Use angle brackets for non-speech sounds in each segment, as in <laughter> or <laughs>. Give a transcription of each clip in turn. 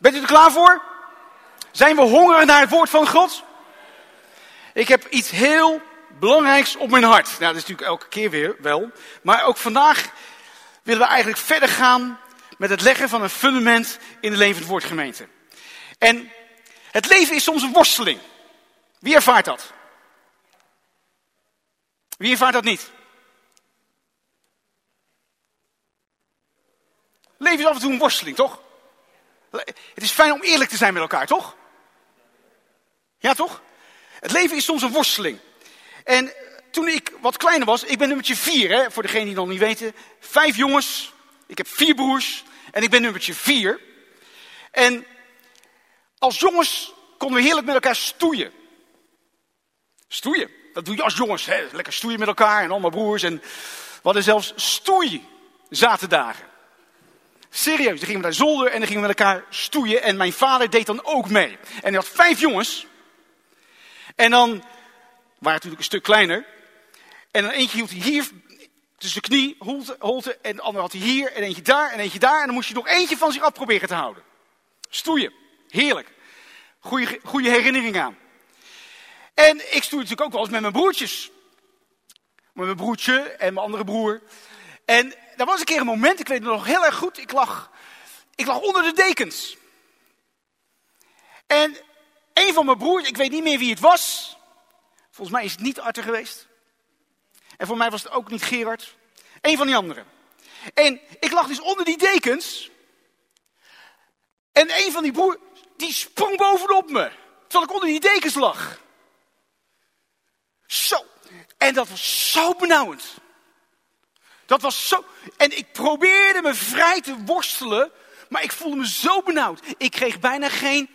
Bent u er klaar voor? Zijn we hongerig naar het woord van God? Ik heb iets heel belangrijks op mijn hart. Nou, dat is natuurlijk elke keer weer wel. Maar ook vandaag willen we eigenlijk verder gaan met het leggen van een fundament in de levend woordgemeente. En het leven is soms een worsteling. Wie ervaart dat? Wie ervaart dat niet? Leven is af en toe een worsteling, toch? Het is fijn om eerlijk te zijn met elkaar, toch? Ja, toch? Het leven is soms een worsteling. En toen ik wat kleiner was, ik ben nummertje vier, hè, voor degenen die het nog niet weten. Vijf jongens, ik heb vier broers en ik ben nummertje vier. En als jongens konden we heerlijk met elkaar stoeien. Stoeien, dat doe je als jongens, hè? lekker stoeien met elkaar en allemaal broers. En we hadden zelfs stoei zaterdagen. Serieus, dan gingen we naar zolder en dan gingen we met elkaar stoeien. En mijn vader deed dan ook mee. En hij had vijf jongens. En dan waren natuurlijk een stuk kleiner. En dan eentje hield hij hier tussen de knie, holte, en de andere had hij hier, en eentje daar, en eentje daar. En dan moest je nog eentje van zich af proberen te houden. Stoeien, heerlijk. Goeie, goede herinnering aan. En ik stoei natuurlijk ook wel eens met mijn broertjes. Met mijn broertje en mijn andere broer. En er was een keer een moment, ik weet het nog heel erg goed, ik lag, ik lag onder de dekens. En een van mijn broers, ik weet niet meer wie het was. Volgens mij is het niet Arthur geweest. En voor mij was het ook niet Gerard. Een van die anderen. En ik lag dus onder die dekens. En een van die broers, die sprong bovenop me. Terwijl ik onder die dekens lag. Zo. En dat was zo benauwend. Dat was zo. En ik probeerde me vrij te worstelen. Maar ik voelde me zo benauwd. Ik kreeg bijna geen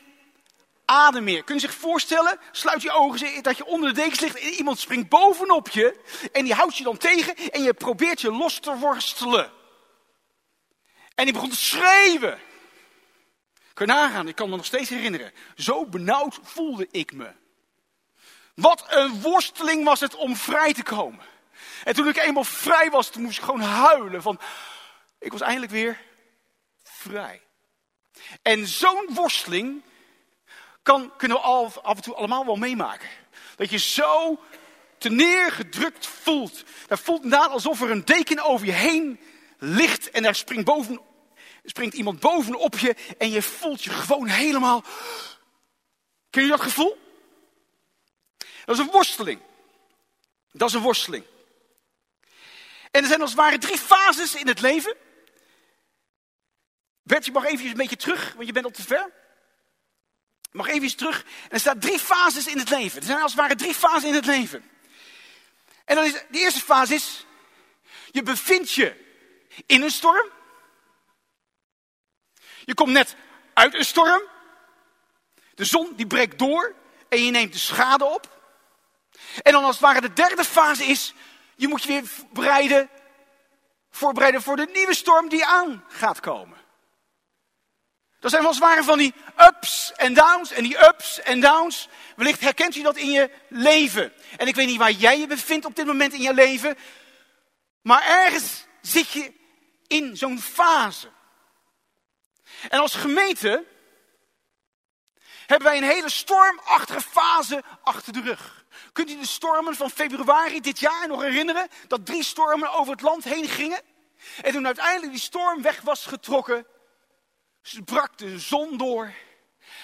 adem meer. Kun je zich voorstellen? Sluit je ogen, dat je onder de dekens ligt en iemand springt bovenop je. En die houdt je dan tegen en je probeert je los te worstelen. En die begon te schreeuwen. Kun je nagaan, ik kan me nog steeds herinneren. Zo benauwd voelde ik me. Wat een worsteling was het om vrij te komen. En toen ik eenmaal vrij was, toen moest ik gewoon huilen van, ik was eindelijk weer vrij. En zo'n worsteling kan, kunnen we af en toe allemaal wel meemaken. Dat je zo te neergedrukt voelt. Dat voelt inderdaad alsof er een deken over je heen ligt en daar springt, boven, springt iemand bovenop je en je voelt je gewoon helemaal... Ken je dat gevoel? Dat is een worsteling. Dat is een worsteling. En er zijn als het ware drie fases in het leven. Bert, je mag even een beetje terug, want je bent al te ver. Mag even terug. er staan drie fases in het leven. Er zijn als het ware drie fasen in het leven. En dan is, de eerste fase is, je bevindt je in een storm. Je komt net uit een storm. De zon die breekt door en je neemt de schade op. En dan als het ware de derde fase is, je moet je weer bereiden, voorbereiden voor de nieuwe storm die aan gaat komen. Dat zijn wel zware van die ups en downs en die ups en downs. Wellicht herkent u dat in je leven. En ik weet niet waar jij je bevindt op dit moment in je leven. Maar ergens zit je in zo'n fase. En als gemeente hebben wij een hele stormachtige fase achter de rug. Kunt u de stormen van februari dit jaar nog herinneren? Dat drie stormen over het land heen gingen? En toen uiteindelijk die storm weg was getrokken, brak de zon door.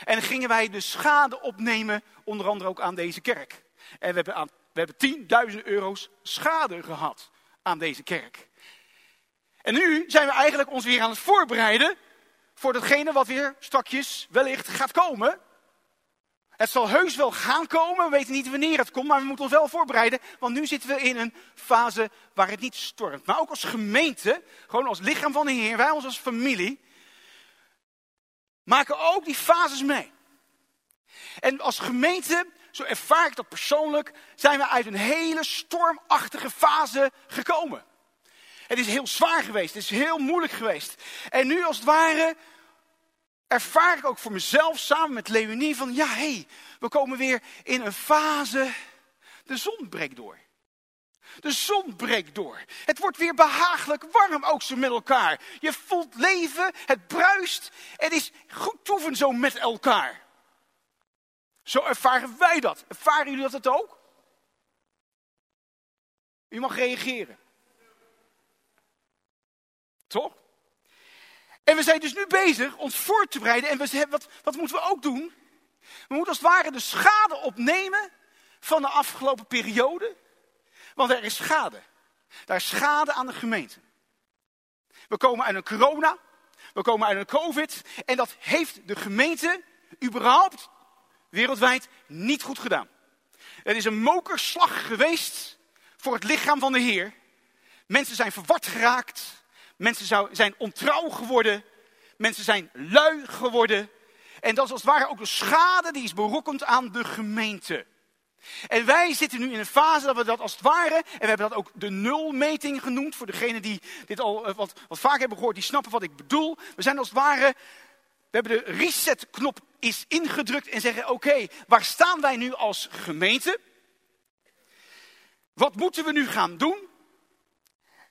En gingen wij de schade opnemen, onder andere ook aan deze kerk. En we hebben, aan, we hebben 10.000 euro's schade gehad aan deze kerk. En nu zijn we eigenlijk ons weer aan het voorbereiden voor datgene wat weer strakjes wellicht gaat komen. Het zal heus wel gaan komen, we weten niet wanneer het komt, maar we moeten ons wel voorbereiden. Want nu zitten we in een fase waar het niet stormt. Maar ook als gemeente, gewoon als lichaam van de Heer, wij ons als familie, maken ook die fases mee. En als gemeente, zo ervaar ik dat persoonlijk, zijn we uit een hele stormachtige fase gekomen. Het is heel zwaar geweest, het is heel moeilijk geweest. En nu als het ware ervaar ik ook voor mezelf samen met Leonie van, ja hé, hey, we komen weer in een fase, de zon breekt door. De zon breekt door. Het wordt weer behagelijk warm ook zo met elkaar. Je voelt leven, het bruist. Het is goed toeven zo met elkaar. Zo ervaren wij dat. Ervaren jullie dat ook? U mag reageren. Toch? En we zijn dus nu bezig ons voor te bereiden. En we, wat, wat moeten we ook doen? We moeten als het ware de schade opnemen van de afgelopen periode. Want er is schade. Daar is schade aan de gemeente. We komen uit een corona. We komen uit een covid. En dat heeft de gemeente überhaupt wereldwijd niet goed gedaan. Het is een mokerslag geweest voor het lichaam van de Heer. Mensen zijn verward geraakt. Mensen zijn ontrouw geworden. Mensen zijn lui geworden. En dat is als het ware ook de schade die is berokkend aan de gemeente. En wij zitten nu in een fase dat we dat als het ware, en we hebben dat ook de nulmeting genoemd, voor degenen die dit al eh, wat, wat vaak hebben gehoord, die snappen wat ik bedoel. We zijn als het ware, we hebben de resetknop is ingedrukt en zeggen, oké, waar staan wij nu als gemeente? Wat moeten we nu gaan doen?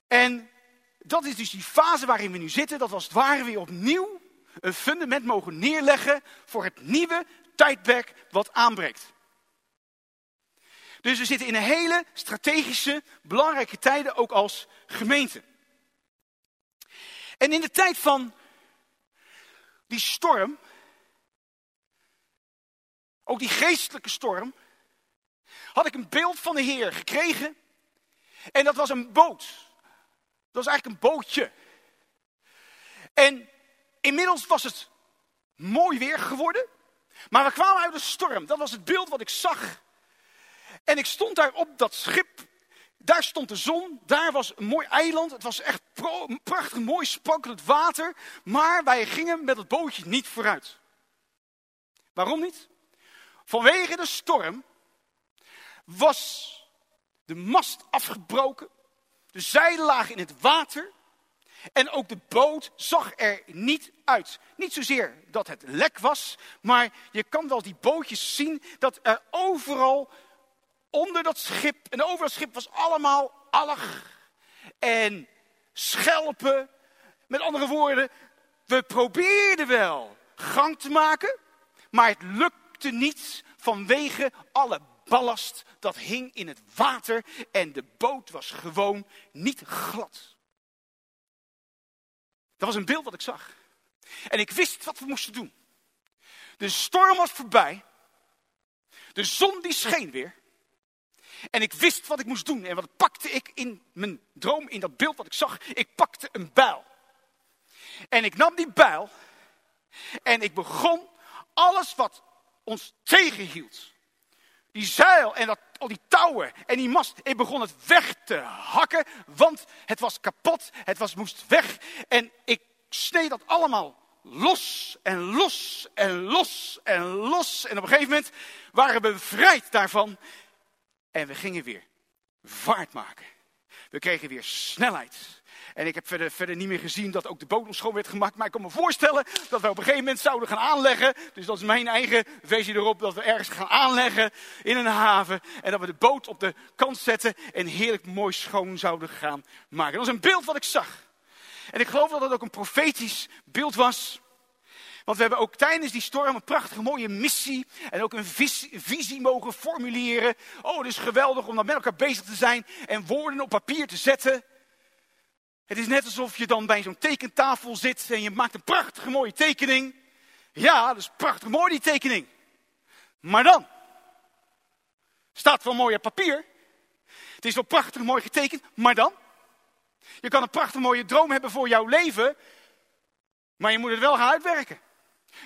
En dat is dus die fase waarin we nu zitten, dat als het ware weer opnieuw een fundament mogen neerleggen voor het nieuwe tijdperk wat aanbreekt. Dus we zitten in een hele strategische, belangrijke tijden ook als gemeente. En in de tijd van die storm, ook die geestelijke storm, had ik een beeld van de Heer gekregen. En dat was een boot. Dat was eigenlijk een bootje. En inmiddels was het mooi weer geworden. Maar we kwamen uit de storm. Dat was het beeld wat ik zag. En ik stond daar op dat schip. Daar stond de zon. Daar was een mooi eiland. Het was echt prachtig mooi sprankelend water. Maar wij gingen met het bootje niet vooruit. Waarom niet? Vanwege de storm was de mast afgebroken. De zeilen lagen in het water. En ook de boot zag er niet uit. Niet zozeer dat het lek was, maar je kan wel die bootjes zien dat er overal onder dat schip, en over dat schip was allemaal alg en schelpen. Met andere woorden, we probeerden wel gang te maken, maar het lukte niet vanwege alle ballast dat hing in het water en de boot was gewoon niet glad. Dat was een beeld wat ik zag. En ik wist wat we moesten doen. De storm was voorbij. De zon die scheen weer. En ik wist wat ik moest doen. En wat pakte ik in mijn droom, in dat beeld wat ik zag? Ik pakte een bijl. En ik nam die bijl. En ik begon alles wat ons tegenhield. Die zeil en dat, al die touwen en die mast. Ik begon het weg te hakken, want het was kapot. Het was, moest weg. En ik sneed dat allemaal los en los en los en los. En op een gegeven moment waren we bevrijd daarvan. En we gingen weer vaart maken. We kregen weer snelheid. En ik heb verder, verder niet meer gezien dat ook de boot schoon werd gemaakt. Maar ik kan me voorstellen dat we op een gegeven moment zouden gaan aanleggen. Dus dat is mijn eigen versie erop. Dat we ergens gaan aanleggen in een haven. En dat we de boot op de kant zetten. En heerlijk mooi schoon zouden gaan maken. Dat was een beeld wat ik zag. En ik geloof dat het ook een profetisch beeld was. Want we hebben ook tijdens die storm een prachtige mooie missie en ook een visie, mogen formuleren. Oh, het is geweldig om dan met elkaar bezig te zijn en woorden op papier te zetten. Het is net alsof je dan bij zo'n tekentafel zit en je maakt een prachtige mooie tekening. Ja, dat is prachtig mooi die tekening. Maar dan staat wel mooi op papier. Het is wel prachtig mooi getekend, maar dan? Je kan een prachtig mooie droom hebben voor jouw leven, maar je moet het wel gaan uitwerken.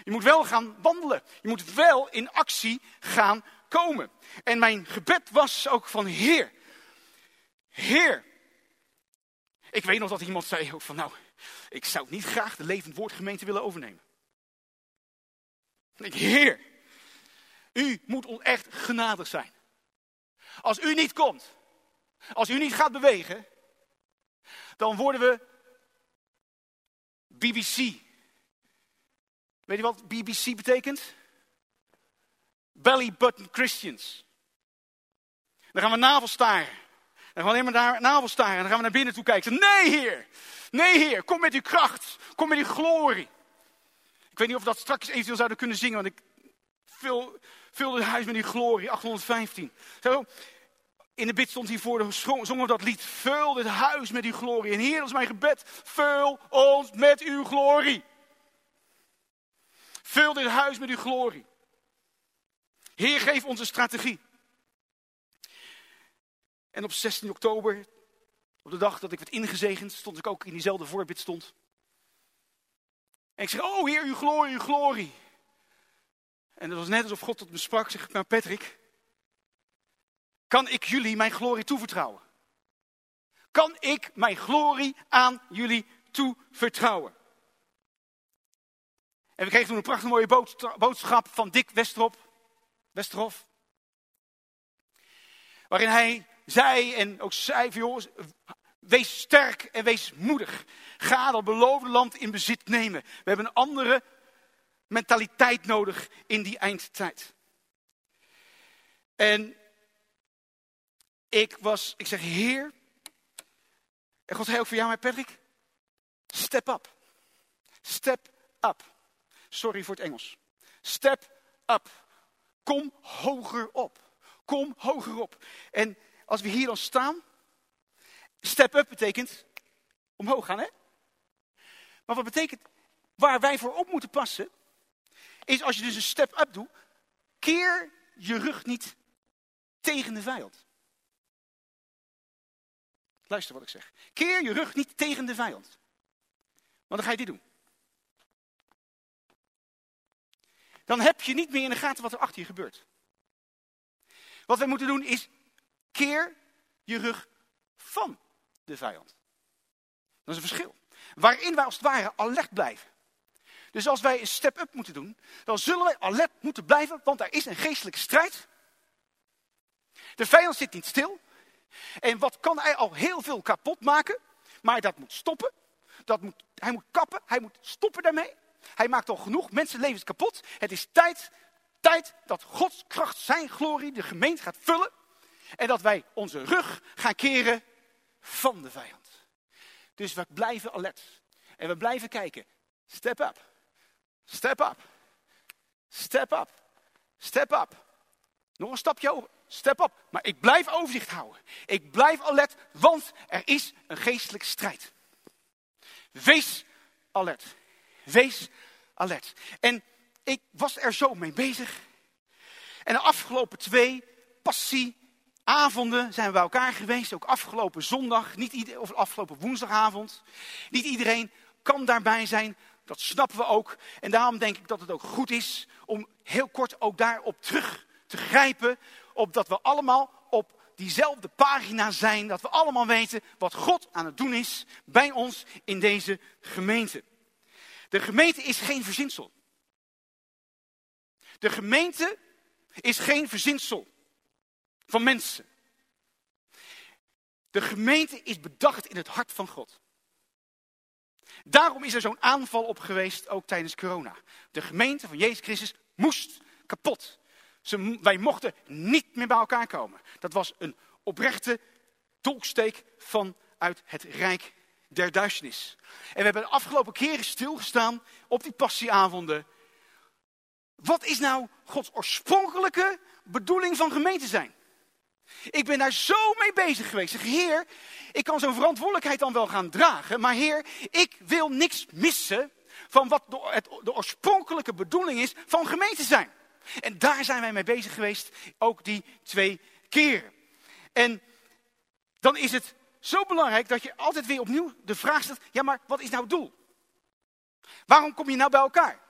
Je moet wel gaan wandelen. Je moet wel in actie gaan komen. En mijn gebed was ook van Heer. Heer. Ik weet nog dat iemand zei ook van nou, ik zou niet graag de levend woordgemeente willen overnemen. Ik, Heer, u moet ons echt genadig zijn. Als u niet komt, als u niet gaat bewegen, dan worden we BBC. Weet je wat BBC betekent? Belly button Christians. Dan gaan we navelstaren. Dan gaan alleen maar naar navel staren. En dan gaan we naar binnen toe kijken. Nee, Heer. Nee, Heer. Kom met uw kracht. Kom met uw glorie. Ik weet niet of we dat straks eventueel zouden kunnen zingen. Want ik vul, het huis met uw glorie. 815. Zo, in de bid stond hiervoor, zongen we dat lied. Vul dit huis met uw glorie. En Heer, dat is mijn gebed. Vul ons met uw glorie. Vul dit huis met uw glorie. Heer, geef ons een strategie. En op 16 oktober, op de dag dat ik werd ingezegend, stond ik ook in diezelfde voorbid stond. En ik zeg, oh Heer, uw glorie, uw glorie. En het was net alsof God tot me sprak. Zeg ik, nou Patrick, kan ik jullie mijn glorie toevertrouwen? Kan ik mijn glorie aan jullie toevertrouwen? En we kregen toen een prachtige mooie boodschap van Dick Westerop, Westerhof. Waarin hij zei en ook jongens, wees sterk en wees moedig. Ga dat beloofde land in bezit nemen. We hebben een andere mentaliteit nodig in die eindtijd. En ik was, ik zeg, Heer, en God zei voor jou, mijn Patrick, step up. Step up. Sorry voor het Engels. Step up. Kom hoger op. Kom hoger op. En als we hier dan staan, step up betekent omhoog gaan, hè? Maar wat betekent, waar wij voor op moeten passen, is als je dus een step up doet, keer je rug niet tegen de vijand. Luister wat ik zeg. Keer je rug niet tegen de vijand. Want dan ga je dit doen. Dan heb je niet meer in de gaten wat er achter je gebeurt. Wat wij moeten doen is keer je rug van de vijand. Dat is een verschil. Waarin wij als het ware alert blijven. Dus als wij een step-up moeten doen, dan zullen wij alert moeten blijven, want er is een geestelijke strijd. De vijand zit niet stil. En wat kan hij al heel veel kapot maken, maar dat moet stoppen. Dat moet, hij moet kappen, hij moet stoppen daarmee. Hij maakt al genoeg mensenlevens kapot. Het is tijd, tijd dat Gods kracht, zijn glorie, de gemeente gaat vullen. En dat wij onze rug gaan keren van de vijand. Dus we blijven alert. En we blijven kijken. Step up. Step up. Step up. Step up. Nog een stapje over. Step up. Maar ik blijf overzicht houden. Ik blijf alert, want er is een geestelijke strijd. Wees alert. Wees alert. En ik was er zo mee bezig. En de afgelopen twee passieavonden zijn we bij elkaar geweest. Ook afgelopen zondag, niet ieder, of afgelopen woensdagavond. Niet iedereen kan daarbij zijn. Dat snappen we ook. En daarom denk ik dat het ook goed is om heel kort ook daarop terug te grijpen. Opdat we allemaal op diezelfde pagina zijn. Dat we allemaal weten wat God aan het doen is bij ons in deze gemeente. De gemeente is geen verzinsel. De gemeente is geen verzinsel van mensen. De gemeente is bedacht in het hart van God. Daarom is er zo'n aanval op geweest, ook tijdens corona. De gemeente van Jezus Christus moest kapot. Ze, wij mochten niet meer bij elkaar komen. Dat was een oprechte dolksteek vanuit het Rijk der Duisternis. En we hebben de afgelopen keren stilgestaan op die passieavonden. Wat is nou Gods oorspronkelijke bedoeling van gemeente zijn? Ik ben daar zo mee bezig geweest. Ik zeg, Heer, ik kan zo'n verantwoordelijkheid dan wel gaan dragen. Maar Heer, ik wil niks missen van wat de, de oorspronkelijke bedoeling is van gemeente zijn. En daar zijn wij mee bezig geweest, ook die twee keren. En dan is het zo belangrijk dat je altijd weer opnieuw de vraag stelt: ja, maar wat is nou het doel? Waarom kom je nou bij elkaar?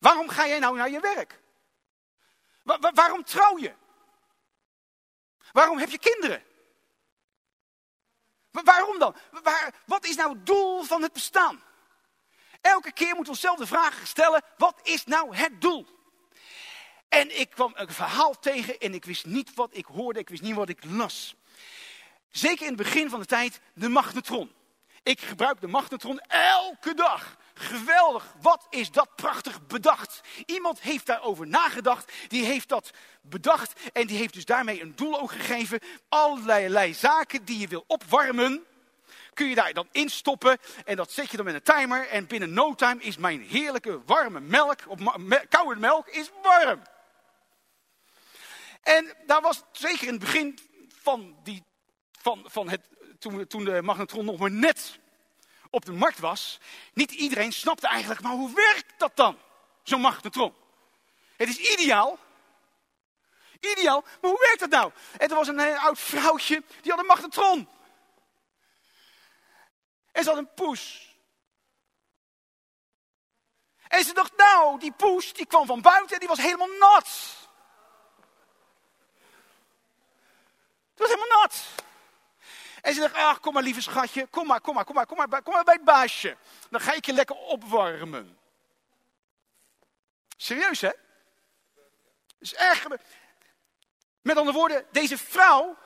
Waarom ga jij nou naar je werk? waarom trouw je? Waarom heb je kinderen? waarom dan? wat is nou het doel van het bestaan? Elke keer moeten we onszelf de vraag stellen: wat is nou het doel? En ik kwam een verhaal tegen en ik wist niet wat ik hoorde, ik wist niet wat ik las. Zeker in het begin van de tijd, de magnetron. Ik gebruik de magnetron elke dag. Geweldig. Wat is dat prachtig bedacht. Iemand heeft daarover nagedacht. Die heeft dat bedacht. En die heeft dus daarmee een doel ook gegeven. Allerlei zaken die je wil opwarmen. Kun je daar dan instoppen. En dat zet je dan met een timer. En binnen no time is mijn heerlijke warme melk. Koude melk is warm. En daar was zeker in het begin van, die, van, van het, toen, toen de magnetron nog maar net op de markt was, niet iedereen snapte eigenlijk, maar hoe werkt dat dan, zo'n magnetron? Het is ideaal. Ideaal, maar hoe werkt dat nou? En er was een, een oud vrouwtje, die had een magnetron. En ze had een poes. En ze dacht, nou, die poes, die kwam van buiten en die was helemaal nat. Het was helemaal nat. En ze dacht, ach, kom maar lieve schatje, kom maar, kom maar, kom maar, kom maar, kom maar bij het baasje. Dan ga ik je lekker opwarmen. Serieus, hè? is erg. Met andere woorden, deze vrouw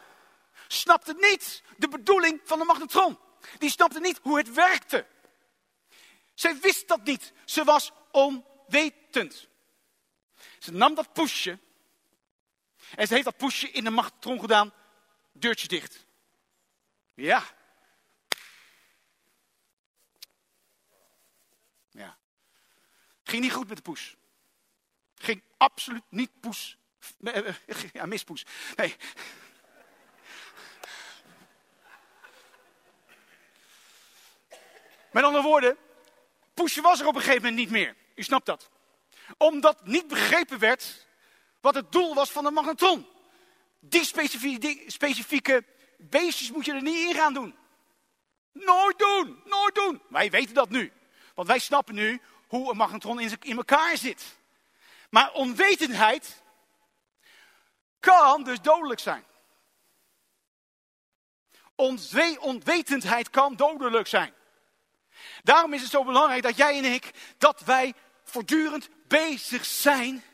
snapte niet de bedoeling van de magnetron. Die snapte niet hoe het werkte. Zij wist dat niet. Ze was onwetend. Ze nam dat poesje. En ze heeft dat poesje in de magnetron gedaan. Deurtje dicht. Ja. Ja. Ging niet goed met de poes. Ging absoluut niet poes. Eh, eh, ja, mispoes. Nee. Met andere woorden, poesje was er op een gegeven moment niet meer. U snapt dat. Omdat niet begrepen werd wat het doel was van de magnetron. Die specifieke, specifieke beestjes moet je er niet in gaan doen. Nooit doen, nooit doen. Wij weten dat nu. Want wij snappen nu hoe een magnetron in, elkaar zit. Maar onwetendheid kan dus dodelijk zijn. Onwetendheid kan dodelijk zijn. Daarom is het zo belangrijk dat jij en ik, dat wij voortdurend bezig zijn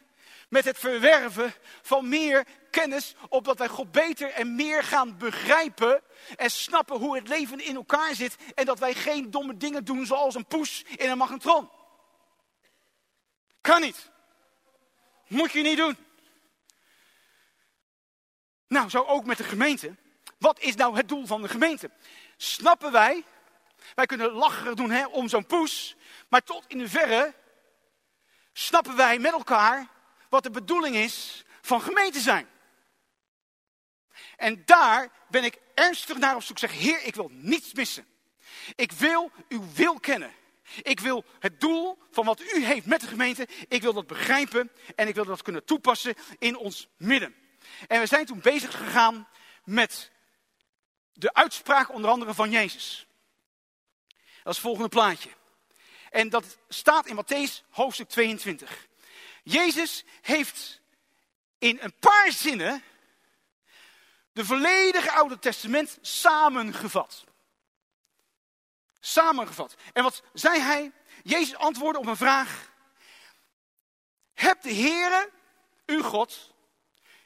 met het verwerven van meer kennis, opdat wij God beter en meer gaan begrijpen en snappen hoe het leven in elkaar zit en dat wij geen domme dingen doen zoals een poes in een magnetron. Kan niet. Moet je niet doen. Nou, zo ook met de gemeente. Wat is nou het doel van de gemeente? Snappen wij, wij kunnen lacherig doen hè, om zo'n poes, maar tot in de verre snappen wij met elkaar wat de bedoeling is van gemeente zijn. En daar ben ik ernstig naar op zoek. Zeg, Heer, ik wil niets missen. Ik wil uw wil kennen. Ik wil het doel van wat u heeft met de gemeente, ik wil dat begrijpen en ik wil dat kunnen toepassen in ons midden. En we zijn toen bezig gegaan met de uitspraak onder andere van Jezus. Dat is het volgende plaatje. En dat staat in Matthäus hoofdstuk 22. Jezus heeft in een paar zinnen de volledige Oude Testament samengevat. Samengevat. En wat zei hij? Jezus antwoordde op een vraag. Heb de Heere, uw God,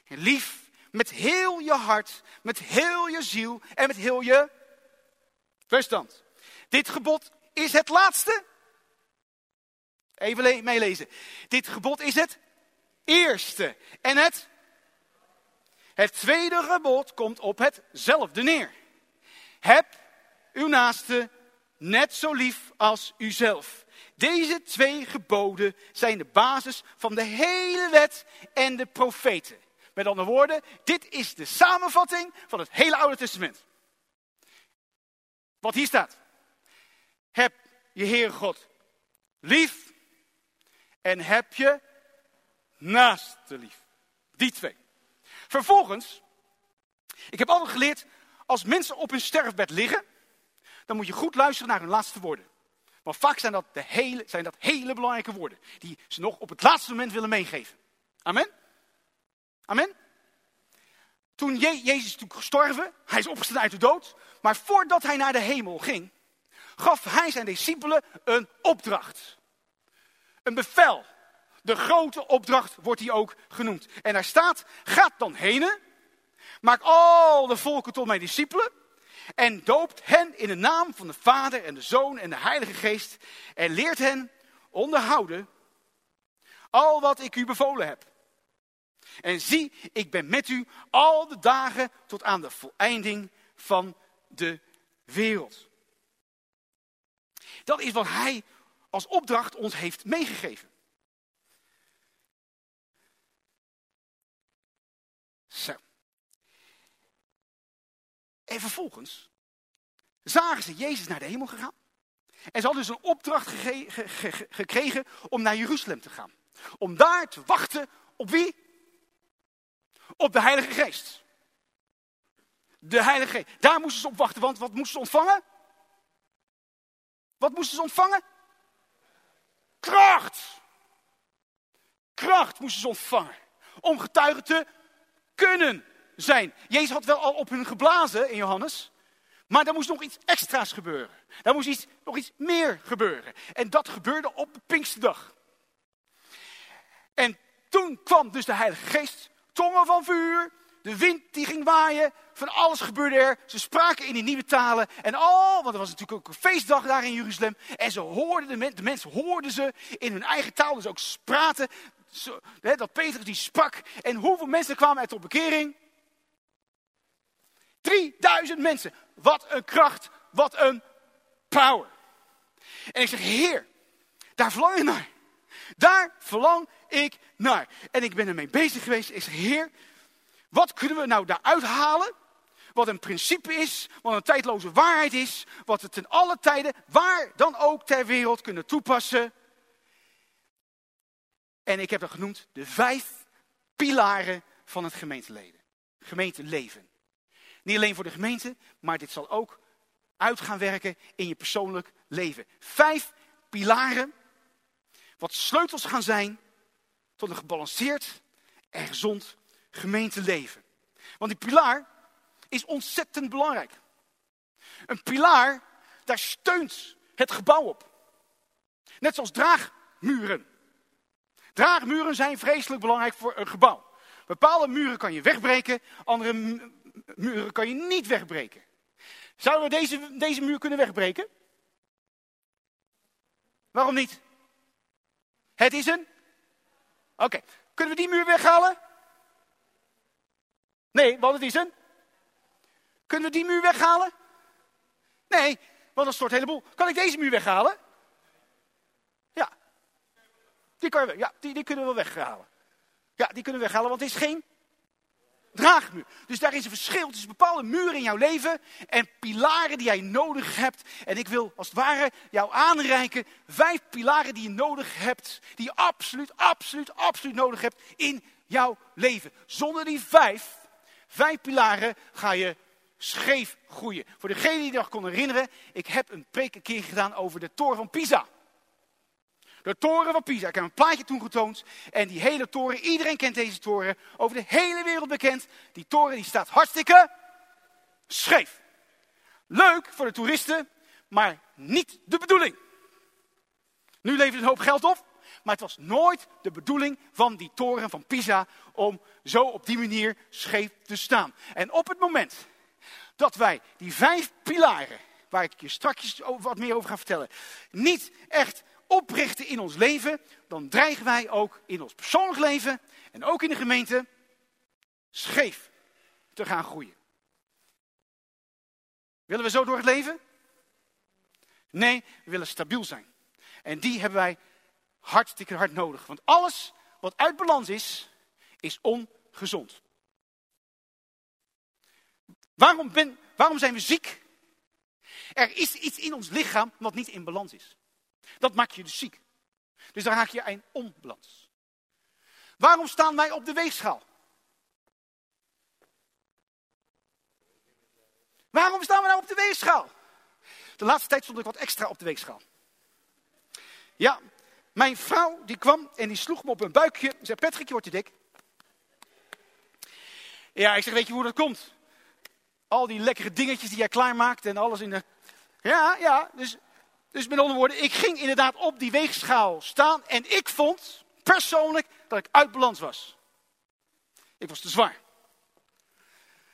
lief met heel je hart, met heel je ziel en met heel je verstand. Dit gebod is het laatste. Even meelezen. Dit gebod is het eerste. En het het tweede gebod komt op hetzelfde neer. Heb uw naaste net zo lief als uzelf. Deze twee geboden zijn de basis van de hele wet en de profeten. Met andere woorden, dit is de samenvatting van het hele Oude Testament. Wat hier staat. Heb je Heere God lief en heb je naaste lief. Die twee. Vervolgens, ik heb altijd geleerd, als mensen op hun sterfbed liggen, dan moet je goed luisteren naar hun laatste woorden. Want vaak zijn dat, de hele, zijn dat hele belangrijke woorden, die ze nog op het laatste moment willen meegeven. Amen? Amen? Toen Je Jezus toen gestorven, hij is opgestaan uit de dood, maar voordat hij naar de hemel ging, gaf hij zijn discipelen een opdracht. Een bevel. De grote opdracht wordt hij ook genoemd. En daar staat, gaat dan heen, maak al de volken tot mijn discipelen En doopt hen in de naam van de Vader en de Zoon en de Heilige Geest. En leert hen onderhouden al wat ik u bevolen heb. En zie, ik ben met u al de dagen tot aan de voleinding van de wereld. Dat is wat hij als opdracht ons heeft meegegeven. Zo. En vervolgens zagen ze Jezus naar de hemel gegaan. En ze hadden dus een opdracht gekregen om naar Jeruzalem te gaan. Om daar te wachten op wie? Op de Heilige Geest. De Heilige Geest. Daar moesten ze op wachten, want wat moesten ze ontvangen? Wat moesten ze ontvangen? Kracht. Kracht moesten ze ontvangen. Om getuigen te kunnen zijn. Jezus had wel al op hun geblazen in Johannes. Maar er moest nog iets extra's gebeuren. Er moest iets, nog iets meer gebeuren. En dat gebeurde op Pinksterdag. En toen kwam dus de Heilige Geest, tongen van vuur, de wind die ging waaien, van alles gebeurde er. Ze spraken in die nieuwe talen. En al, want er was natuurlijk ook een feestdag daar in Jeruzalem. En ze hoorden, de, de mensen hoorden ze in hun eigen taal, dus ook praten. Zo, hè, dat Petrus die sprak. En hoeveel mensen kwamen er tot bekering? 3000 mensen. Wat een kracht, wat een power. En ik zeg, Heer, daar verlang ik naar. Daar verlang ik naar. En ik ben ermee bezig geweest. Ik zeg, Heer, wat kunnen we nou daaruit halen? Wat een principe is, wat een tijdloze waarheid is, wat we ten alle tijden, waar dan ook ter wereld kunnen toepassen. En ik heb dat genoemd de vijf pilaren van het gemeenteleven. Gemeenteleven. Niet alleen voor de gemeente, maar dit zal ook uit gaan werken in je persoonlijk leven. Vijf pilaren, wat sleutels gaan zijn tot een gebalanceerd en gezond gemeenteleven. Want die pilaar is ontzettend belangrijk. Een pilaar, daar steunt het gebouw op. Net zoals draagmuren. Draagmuren zijn vreselijk belangrijk voor een gebouw. Bepaalde muren kan je wegbreken, andere muren kan je niet wegbreken. Zouden we deze, deze muur kunnen wegbreken? Waarom niet? Het is een. Oké, kunnen we die muur weghalen? Nee, want het is een. Kunnen we die muur weghalen? Nee, want dan stort een heleboel. Kan ik deze muur weghalen? Ja. Die, kan je, ja, die, die kunnen we weghalen. Ja, die kunnen we weghalen, want het is geen draagmuur. Dus daar is een verschil tussen bepaalde muren in jouw leven en pilaren die jij nodig hebt. En ik wil als het ware jou aanreiken vijf pilaren die je nodig hebt. Die je absoluut, absoluut, absoluut nodig hebt in jouw leven. Zonder die vijf, vijf pilaren ga je scheef groeien. Voor degene die nog kon herinneren, ik heb een preek een keer gedaan over de toren van Pisa. De toren van Pisa. Ik heb een plaatje toen getoond. En die hele toren, iedereen kent deze toren. Over de hele wereld bekend. Die toren die staat hartstikke scheef. Leuk voor de toeristen, maar niet de bedoeling. Nu levert het een hoop geld op. Maar het was nooit de bedoeling van die toren van Pisa om zo op die manier scheef te staan. En op het moment dat wij die vijf pilaren, waar ik je straks wat meer over ga vertellen, niet echt oprichten in ons leven, dan dreigen wij ook in ons persoonlijk leven en ook in de gemeente scheef te gaan groeien. Willen we zo door het leven? Nee, we willen stabiel zijn. En die hebben wij hartstikke hard nodig. Want alles wat uit balans is, is ongezond. Waarom, ben, waarom zijn we ziek? Er is iets in ons lichaam wat niet in balans is. Dat maakt je dus ziek. Dus dan raak je een onbalans. Waarom staan wij op de weegschaal? Waarom staan we nou op de weegschaal? De laatste tijd stond ik wat extra op de weegschaal. Ja, mijn vrouw die kwam en die sloeg me op een buikje. Zei, Patrick, je wordt te dik. Ja, ik zeg, weet je hoe dat komt? Al die lekkere dingetjes die jij klaarmaakt en alles in de... Ja, ja, dus, dus met andere woorden, ik ging inderdaad op die weegschaal staan. En ik vond persoonlijk dat ik uit balans was. Ik was te zwaar.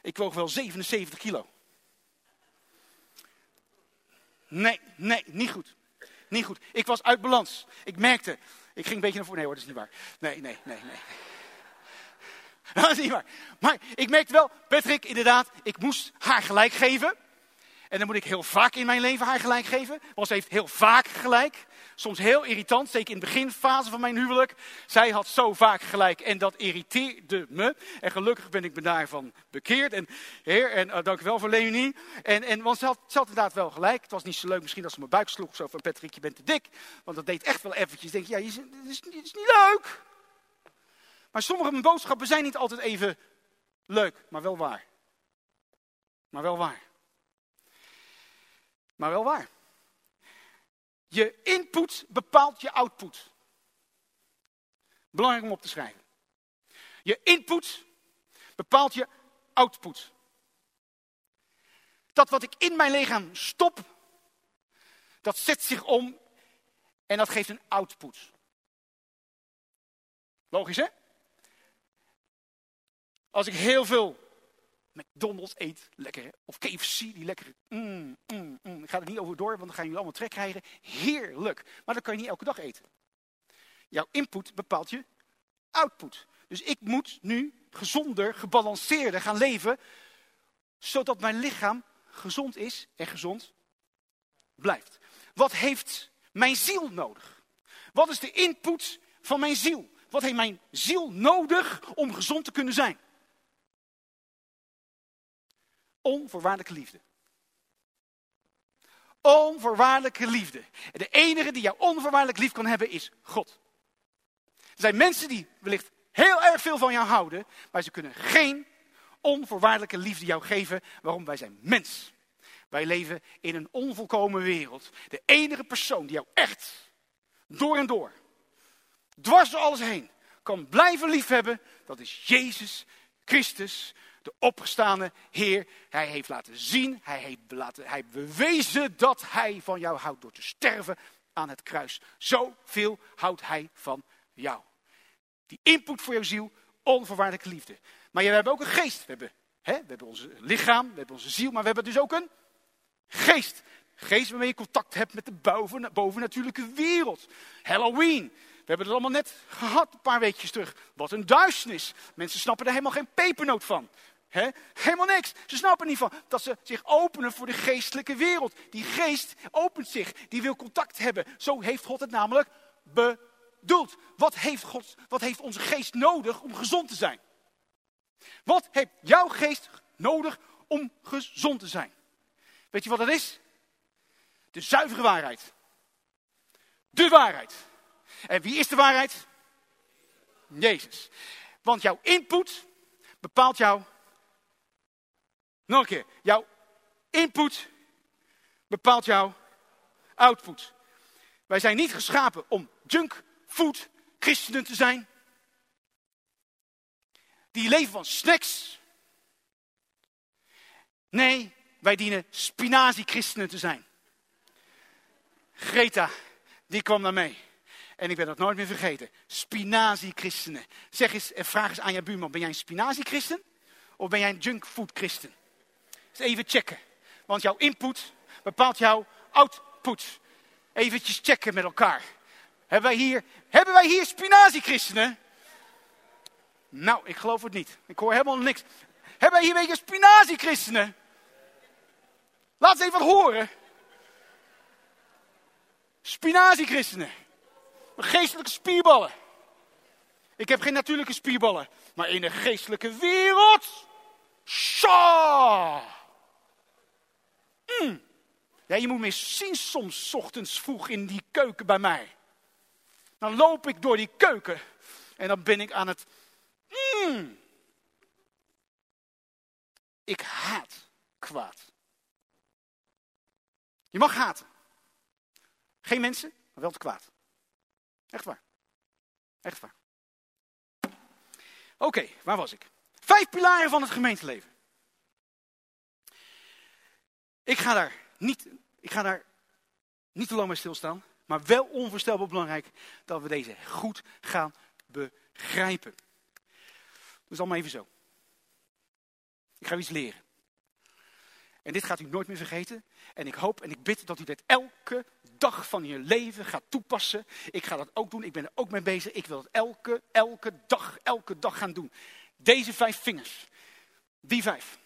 Ik woog wel 77 kilo. Nee, nee, niet goed. Niet goed. Ik was uit balans. Ik merkte. Ik ging een beetje naar voren. Nee hoor, dat is niet waar. Nee, nee, nee, nee. <laughs> Dat is niet waar. Maar ik merkte wel, Patrick, inderdaad, ik moest haar gelijk geven. En dan moet ik heel vaak in mijn leven haar gelijk geven. Want ze heeft heel vaak gelijk. Soms heel irritant, zeker in de beginfase van mijn huwelijk. Zij had zo vaak gelijk en dat irriteerde me. En gelukkig ben ik me daarvan bekeerd. En heer, en uh, dank u wel voor Leonie. En, en, want ze had, inderdaad wel gelijk. Het was niet zo leuk misschien dat ze mijn buik sloeg. Zo van Patrick, je bent te dik. Want dat deed echt wel eventjes. Denk je, ja, het is, niet leuk. Maar sommige boodschappen zijn niet altijd even leuk, maar wel waar. Maar wel waar. Maar wel waar. Je input bepaalt je output. Belangrijk om op te schrijven. Je input bepaalt je output. Dat wat ik in mijn lichaam stop, dat zet zich om en dat geeft een output. Logisch hè? Als ik heel veel McDonald's eet, lekker. Of KFC, die lekkere. Mm, mm, mm. Ik ga er niet over door, want dan gaan jullie allemaal trek krijgen. Heerlijk. Maar dat kan je niet elke dag eten. Jouw input bepaalt je output. Dus ik moet nu gezonder, gebalanceerder gaan leven, zodat mijn lichaam gezond is en gezond blijft. Wat heeft mijn ziel nodig? Wat is de input van mijn ziel? Wat heeft mijn ziel nodig om gezond te kunnen zijn? Onvoorwaardelijke liefde. Onvoorwaardelijke liefde. De enige die jou onvoorwaardelijk lief kan hebben is God. Er zijn mensen die wellicht heel erg veel van jou houden, maar ze kunnen geen onvoorwaardelijke liefde jou geven. Waarom? Wij zijn mens. Wij leven in een onvolkomen wereld. De enige persoon die jou echt door en door, dwars door alles heen, kan blijven liefhebben, dat is Jezus Christus, de opgestane Heer. Hij heeft laten zien, hij heeft laten, hij bewezen dat hij van jou houdt door te sterven aan het kruis. Zoveel houdt hij van jou. Die input voor jouw ziel, onvoorwaardelijke liefde. Maar we hebben ook een geest. We hebben, hè, we hebben onze lichaam, we hebben onze ziel, maar we hebben dus ook een geest. Geest waarmee je contact hebt met de boven, bovennatuurlijke wereld. Halloween. We hebben het allemaal net gehad, een paar weekjes terug. Wat een duisternis. Mensen snappen er helemaal geen pepernoot van. Helemaal niks. Ze snappen niet van dat ze zich openen voor de geestelijke wereld. Die geest opent zich, die wil contact hebben. Zo heeft God het namelijk bedoeld. Wat heeft, God, wat heeft onze geest nodig om gezond te zijn? Wat heeft jouw geest nodig om gezond te zijn? Weet je wat dat is? De zuivere waarheid. De waarheid. En wie is de waarheid? Jezus. Want jouw input bepaalt jouw nog een keer. Jouw input bepaalt jouw output. Wij zijn niet geschapen om junkfood christenen te zijn. Die leven van snacks. Nee, wij dienen spinazie christenen te zijn. Greta, die kwam naar mij. En ik ben dat nooit meer vergeten. Spinazie christenen. Zeg eens en vraag eens aan je buurman. Ben jij een spinazie christen? Of ben jij een junkfood christen? Even checken. Want jouw input bepaalt jouw output. Eventjes checken met elkaar. Hebben wij hier, hebben wij hier spinazie-christenen? Nou, ik geloof het niet. Ik hoor helemaal niks. Hebben wij hier een beetje spinazie-christenen? Laat eens even horen. Spinazie-christenen. Geestelijke spierballen. Ik heb geen natuurlijke spierballen. Maar in de geestelijke wereld. Sha! Mm. Ja, je moet me zien soms ochtends vroeg in die keuken bij mij. Dan loop ik door die keuken en dan ben ik aan het. Mm. Ik haat kwaad. Je mag haten. Geen mensen, maar wel te kwaad. Echt waar. Echt waar. Oké, waar was ik? Vijf pilaren van het gemeenteleven. Ik ga daar niet, ik ga daar niet te lang bij stilstaan. Maar wel onvoorstelbaar belangrijk dat we deze goed gaan begrijpen. Dus allemaal even zo. Ik ga iets leren. En dit gaat u nooit meer vergeten. En ik hoop en ik bid dat u dit elke dag van je leven gaat toepassen. Ik ga dat ook doen. Ik ben er ook mee bezig. Ik wil het elke, elke dag, elke dag gaan doen. Deze vijf vingers. Die vijf.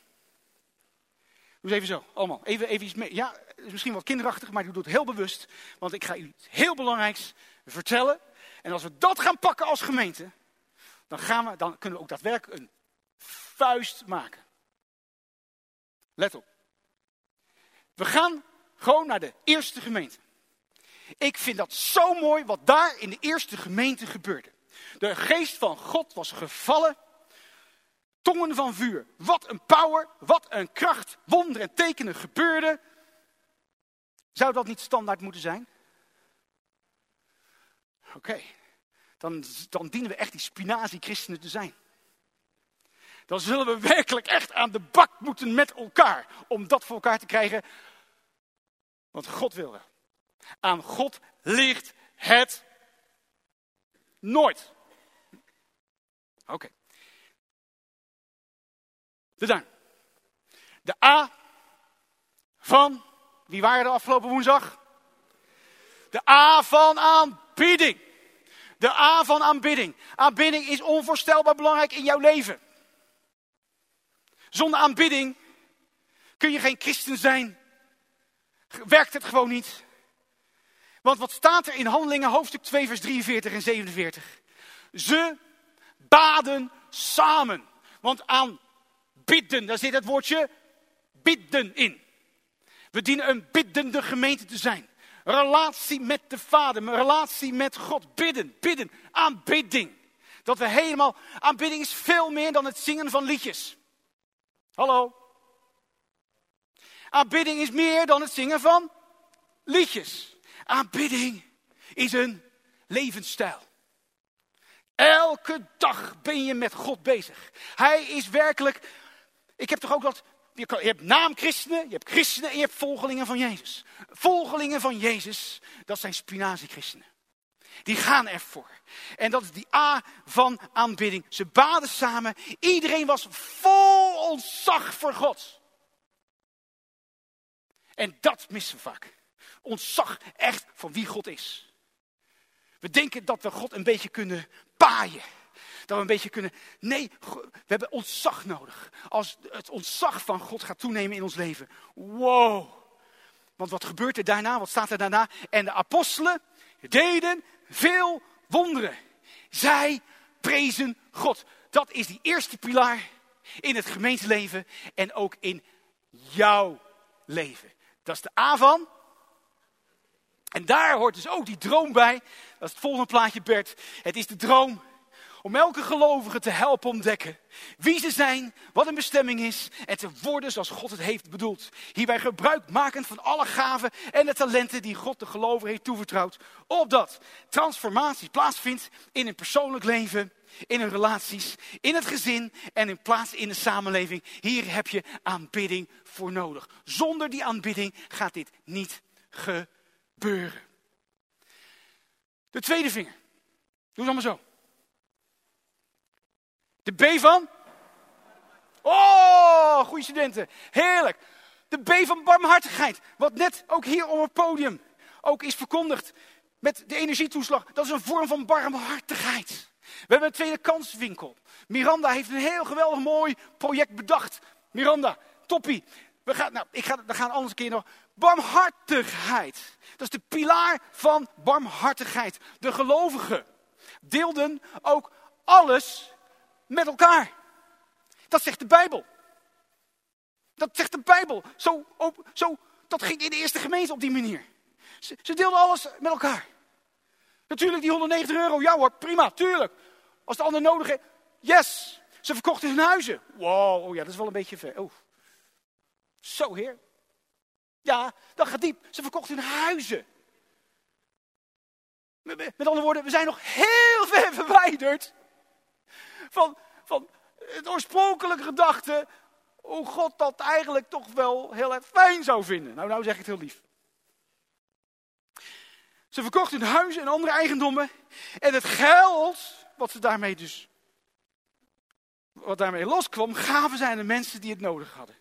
Doe eens even zo, allemaal. Even, even iets mee. Ja, het is misschien wat kinderachtig, maar ik doe het heel bewust. Want ik ga u iets heel belangrijks vertellen. En als we dat gaan pakken als gemeente, dan, gaan we, dan kunnen we ook daadwerkelijk een vuist maken. Let op. We gaan gewoon naar de eerste gemeente. Ik vind dat zo mooi wat daar in de eerste gemeente gebeurde. De geest van God was gevallen. Tongen van vuur. Wat een power, wat een kracht. Wonderen en tekenen gebeurden. Zou dat niet standaard moeten zijn? Oké, dan, dan dienen we echt die spinazie-christenen te zijn. Dan zullen we werkelijk echt aan de bak moeten met elkaar. Om dat voor elkaar te krijgen. Want God wil er. Aan God ligt het nooit. Oké. De duim. De A van, wie waren er afgelopen woensdag? De A van aanbidding. De A van aanbidding. Aanbidding is onvoorstelbaar belangrijk in jouw leven. Zonder aanbidding kun je geen christen zijn. Werkt het gewoon niet. Want wat staat er in Handelingen hoofdstuk 2 vers 43 en 47? Ze baden samen. Want aan bidden, daar zit het woordje bidden in. We dienen een biddende gemeente te zijn. Relatie met de Vader, relatie met God. Bidden, bidden, aanbidding. Dat we helemaal, aanbidding is veel meer dan het zingen van liedjes. Hallo? Aanbidding is meer dan het zingen van liedjes. Aanbidding is een levensstijl. Elke dag ben je met God bezig. Hij is werkelijk. Ik heb toch ook wat. Je, hebt naamchristenen, je hebt christenen en je hebt volgelingen van Jezus. Volgelingen van Jezus, dat zijn spinazie-christenen. Die gaan ervoor. En dat is die A van aanbidding. Ze baden samen. Iedereen was vol ontzag voor God. En dat missen we vaak. Ontzag echt van wie God is. We denken dat we God een beetje kunnen paaien. Dat we een beetje kunnen. Nee, we hebben ontzag nodig. Als het ontzag van God gaat toenemen in ons leven. Wow. Want wat gebeurt er daarna? Wat staat er daarna? En de apostelen deden veel wonderen. Zij prezen God. Dat is die eerste pilaar in het gemeenteleven en ook in jouw leven. Dat is de A van. En daar hoort dus ook die droom bij. Dat is het volgende plaatje, Bert. Het is de droom om elke gelovige te helpen ontdekken wie ze zijn, wat een bestemming is en te worden zoals God het heeft bedoeld. Hierbij gebruik maken van alle gaven en de talenten die God de gelovige heeft toevertrouwd, opdat transformatie plaatsvindt in een persoonlijk leven, in hun relaties, in het gezin en in plaats in de samenleving. Hier heb je aanbidding voor nodig. Zonder die aanbidding gaat dit niet gebeuren. De tweede vinger. Doe het allemaal zo. De B van? Oh, goede studenten. Heerlijk. De B van barmhartigheid. Wat net ook hier op het podium ook is verkondigd. Met de energietoeslag. Dat is een vorm van barmhartigheid. We hebben een tweede kanswinkel. Miranda heeft een heel geweldig mooi project bedacht. Miranda, toppie. We gaan, nou, ik ga, we gaan anders een keer nog. Barmhartigheid. Dat is de pilaar van barmhartigheid. De gelovigen deelden ook alles met elkaar. Dat zegt de Bijbel. Dat zegt de Bijbel. Zo, zo, dat ging in de eerste gemeente op die manier. Ze, ze deelden alles met elkaar. Natuurlijk die 190 euro, ja hoor, prima, tuurlijk. Als de ander nodig heeft, yes. Ze verkochten hun huizen. Wow, oh ja, dat is wel een beetje ver. Oh. Zo heer. Ja, dat gaat diep. Ze verkochten hun huizen. Met, met andere woorden, we zijn nog heel ver <laughs> verwijderd van, van het oorspronkelijke gedachte hoe God dat eigenlijk toch wel heel erg fijn zou vinden. Nou, nou zeg ik het heel lief. Ze verkochten hun huizen en andere eigendommen. En het geld, wat ze daarmee dus, wat daarmee loskwam, gaven ze aan de mensen die het nodig hadden.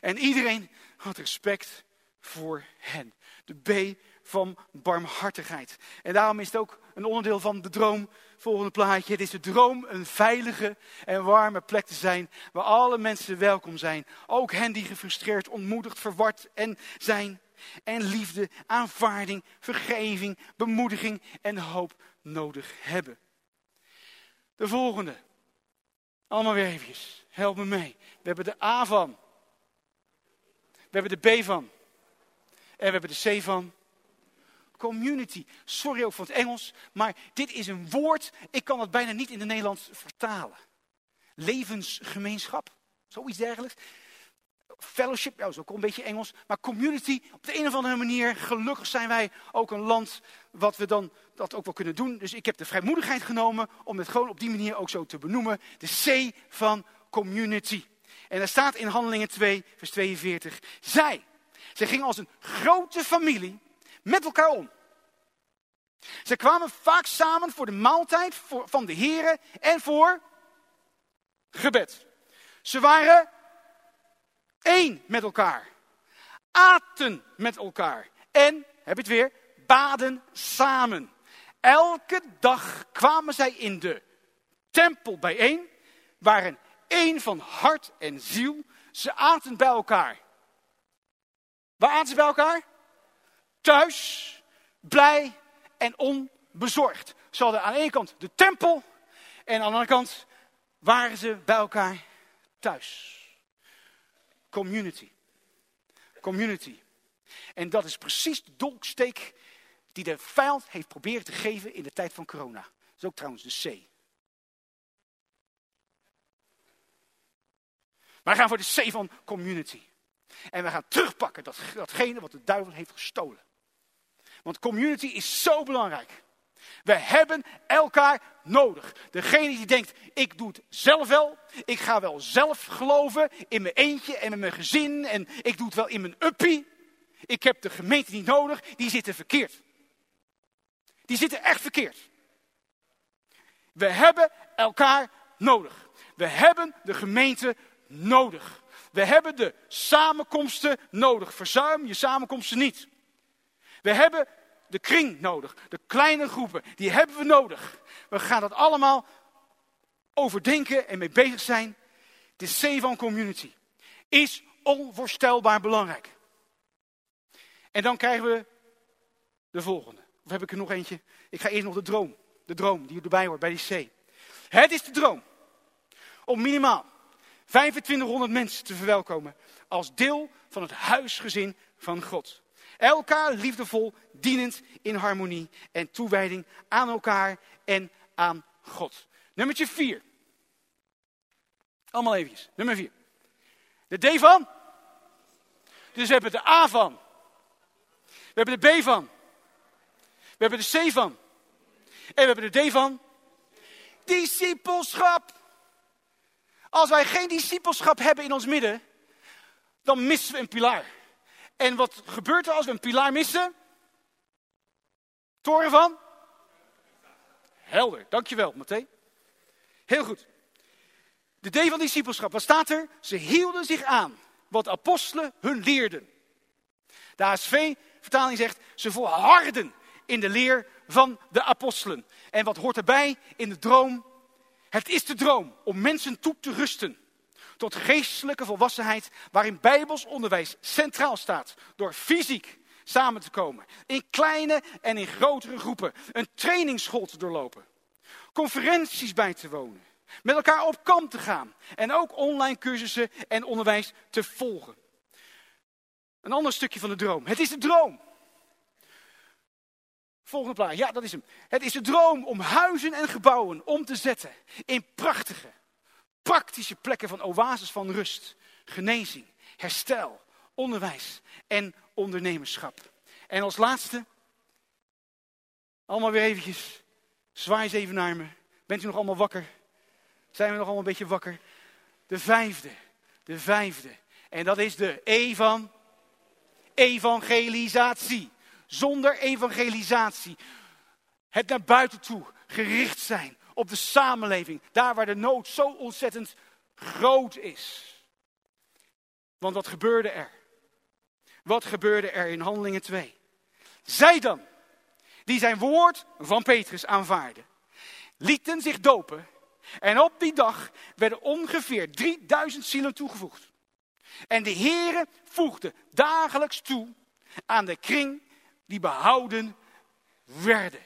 En iedereen had respect voor hen. De B van barmhartigheid. En daarom is het ook een onderdeel van de droom. Volgende plaatje. Het is de droom een veilige en warme plek te zijn. Waar alle mensen welkom zijn. Ook hen die gefrustreerd, ontmoedigd, verward en zijn. En liefde, aanvaarding, vergeving, bemoediging en hoop nodig hebben. De volgende. Allemaal weer eventjes. Help me mee. We hebben de A van. We hebben de B van. En we hebben de C van community. Sorry ook voor het Engels, maar dit is een woord, ik kan het bijna niet in het Nederlands vertalen. Levensgemeenschap, zoiets dergelijks. Fellowship, ja, dat is ook een beetje Engels. Maar community, op de een of andere manier, gelukkig zijn wij ook een land wat we dan dat ook wel kunnen doen. Dus ik heb de vrijmoedigheid genomen om het gewoon op die manier ook zo te benoemen. De C van community. En daar staat in Handelingen 2, vers 42. Zij, zij gingen als een grote familie met elkaar om. Ze kwamen vaak samen voor de maaltijd van de heren en voor gebed. Ze waren één met elkaar. Aten met elkaar. En, heb je het weer, baden samen. Elke dag kwamen zij in de tempel bijeen, waren één van hart en ziel. Ze aten bij elkaar. Waar aten ze bij elkaar? thuis, blij en onbezorgd. Ze hadden aan de ene kant de tempel en aan de andere kant waren ze bij elkaar thuis. Community. Community. En dat is precies de dolksteek die de vijand heeft proberen te geven in de tijd van corona. Dat is ook trouwens de C. Wij gaan voor de C van community. En we gaan terugpakken dat, datgene wat de duivel heeft gestolen. Want community is zo belangrijk. We hebben elkaar nodig. Degene die denkt, ik doe het zelf wel. Ik ga wel zelf geloven in mijn eentje en in mijn gezin. En ik doe het wel in mijn uppie. Ik heb de gemeente niet nodig. Die zitten verkeerd. Die zitten echt verkeerd. We hebben elkaar nodig. We hebben de gemeente nodig. We hebben de samenkomsten nodig. Verzuim je samenkomsten niet. We hebben de kring nodig, de kleine groepen, die hebben we nodig. We gaan dat allemaal overdenken en mee bezig zijn. De C van community is onvoorstelbaar belangrijk. En dan krijgen we de volgende. Of heb ik er nog eentje? Ik ga eerst nog de droom. De droom die erbij hoort bij die C. Het is de droom om minimaal 2500 mensen te verwelkomen als deel van het huisgezin van God. Elkaar liefdevol, dienend in harmonie en toewijding aan elkaar en aan God. Nummertje 4. Allemaal eventjes. Nummer 4. De D van. Dus we hebben de A van. We hebben de B van. We hebben de C van. En we hebben de D van. Discipelschap. Als wij geen discipelschap hebben in ons midden, dan missen we een pilaar. En wat gebeurt er als we een pilaar missen? Toren van? Helder, dankjewel Matthé. Heel goed. De D van discipelschap, wat staat er? Ze hielden zich aan wat apostelen hun leerden. De ASV-vertaling zegt, ze volharden in de leer van de apostelen. En wat hoort erbij in de droom? Het is de droom om mensen toe te rusten tot geestelijke volwassenheid waarin bijbels onderwijs centraal staat. Door fysiek samen te komen, in kleine en in grotere groepen, een trainingsschool te doorlopen, conferenties bij te wonen, met elkaar op kamp te gaan en ook online cursussen en onderwijs te volgen. Een ander stukje van de droom. Het is de droom. Volgende plaat. Ja, dat is hem. Het is de droom om huizen en gebouwen om te zetten in prachtige, praktische plekken van oases van rust, genezing, herstel, onderwijs en ondernemerschap. En als laatste, allemaal weer eventjes, zwaai eens even naar me. Bent u nog allemaal wakker? Zijn we nog allemaal een beetje wakker? De vijfde, de vijfde. En dat is de E van evangelisatie. Zonder evangelisatie, het naar buiten toe gericht zijn op de samenleving, daar waar de nood zo ontzettend groot is. Want wat gebeurde er? Wat gebeurde er in Handelingen 2? Zij dan, die zijn woord van Petrus aanvaarden, lieten zich dopen. En op die dag werden ongeveer 3000 zielen toegevoegd. En de Heere voegde dagelijks toe aan de kring die behouden werden.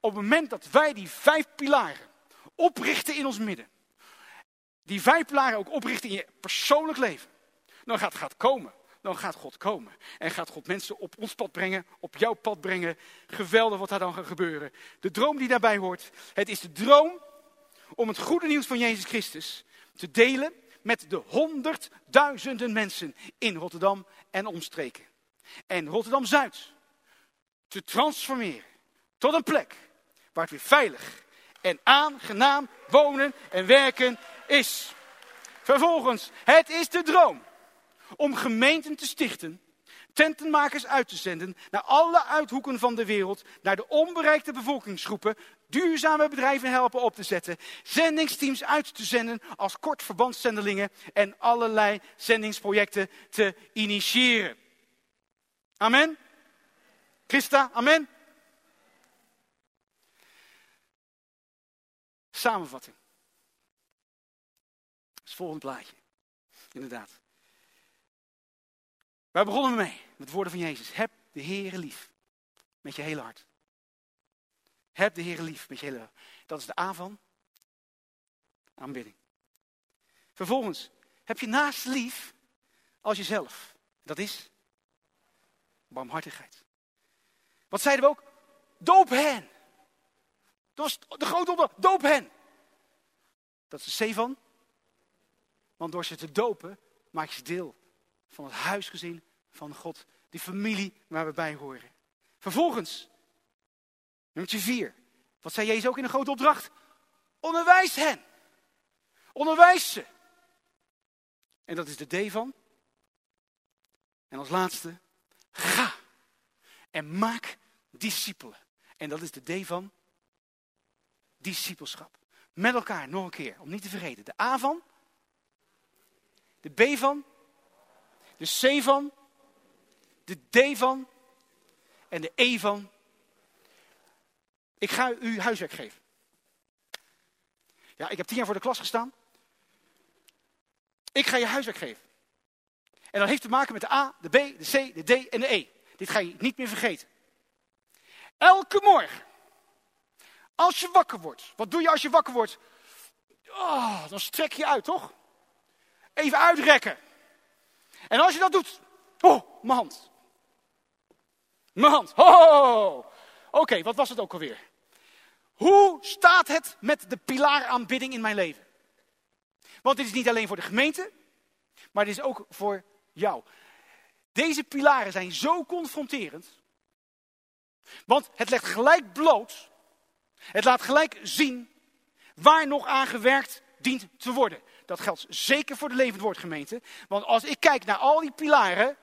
Op het moment dat wij die vijf pilaren oprichten in ons midden, die vijf pilaren ook oprichten in je persoonlijk leven, dan gaat het komen. Dan gaat God komen. En gaat God mensen op ons pad brengen, op jouw pad brengen. Geweldig wat daar dan gaat gebeuren. De droom die daarbij hoort. Het is de droom om het goede nieuws van Jezus Christus te delen met de honderdduizenden mensen in Rotterdam en omstreken. En Rotterdam-Zuid te transformeren tot een plek waar het weer veilig en aangenaam wonen en werken is. Vervolgens, het is de droom om gemeenten te stichten, tentenmakers uit te zenden naar alle uithoeken van de wereld, naar de onbereikte bevolkingsgroepen, duurzame bedrijven helpen op te zetten, zendingsteams uit te zenden als kortverbandzendelingen en allerlei zendingsprojecten te initiëren. Amen. Christa, amen. Samenvatting. Het volgende plaatje. Inderdaad. Waar begonnen we mee? Met de woorden van Jezus. Heb de Heere lief. Met je hele hart. Heb de Heere lief met je hele hart. Dat is de A van aanbidding. Vervolgens heb je naast lief als jezelf. Dat is barmhartigheid. Wat zeiden we ook? Doop hen. Dat was de grote opdracht. Doop hen. Dat is de C van. Want door ze te dopen maak je deel van het huisgezin van God. Die familie waar we bij horen. Vervolgens, nummer vier. Wat zei Jezus ook in een grote opdracht? Onderwijs hen. Onderwijs ze. En dat is de D van. En als laatste, ga. En maak discipelen. En dat is de D van discipelschap. Met elkaar, nog een keer, om niet te vergeten. De A van, de B van, de C van, de D van en de E van. Ik ga u huiswerk geven. Ja, ik heb tien jaar voor de klas gestaan. Ik ga je huiswerk geven. En dat heeft te maken met de A, de B, de C, de D en de E. Dit ga je niet meer vergeten. Elke morgen, als je wakker wordt, wat doe je als je wakker wordt? Oh, dan strek je uit, toch? Even uitrekken. En als je dat doet, oh, mijn hand. Mijn hand. Oh, Oké, wat was het ook alweer? Hoe staat het met de pilaaraanbidding in mijn leven? Want dit is niet alleen voor de gemeente, maar dit is ook voor jou. Deze pilaren zijn zo confronterend. Want het legt gelijk bloot. Het laat gelijk zien waar nog aan gewerkt dient te worden. Dat geldt zeker voor de levend woordgemeente. Want als ik kijk naar al die pilaren.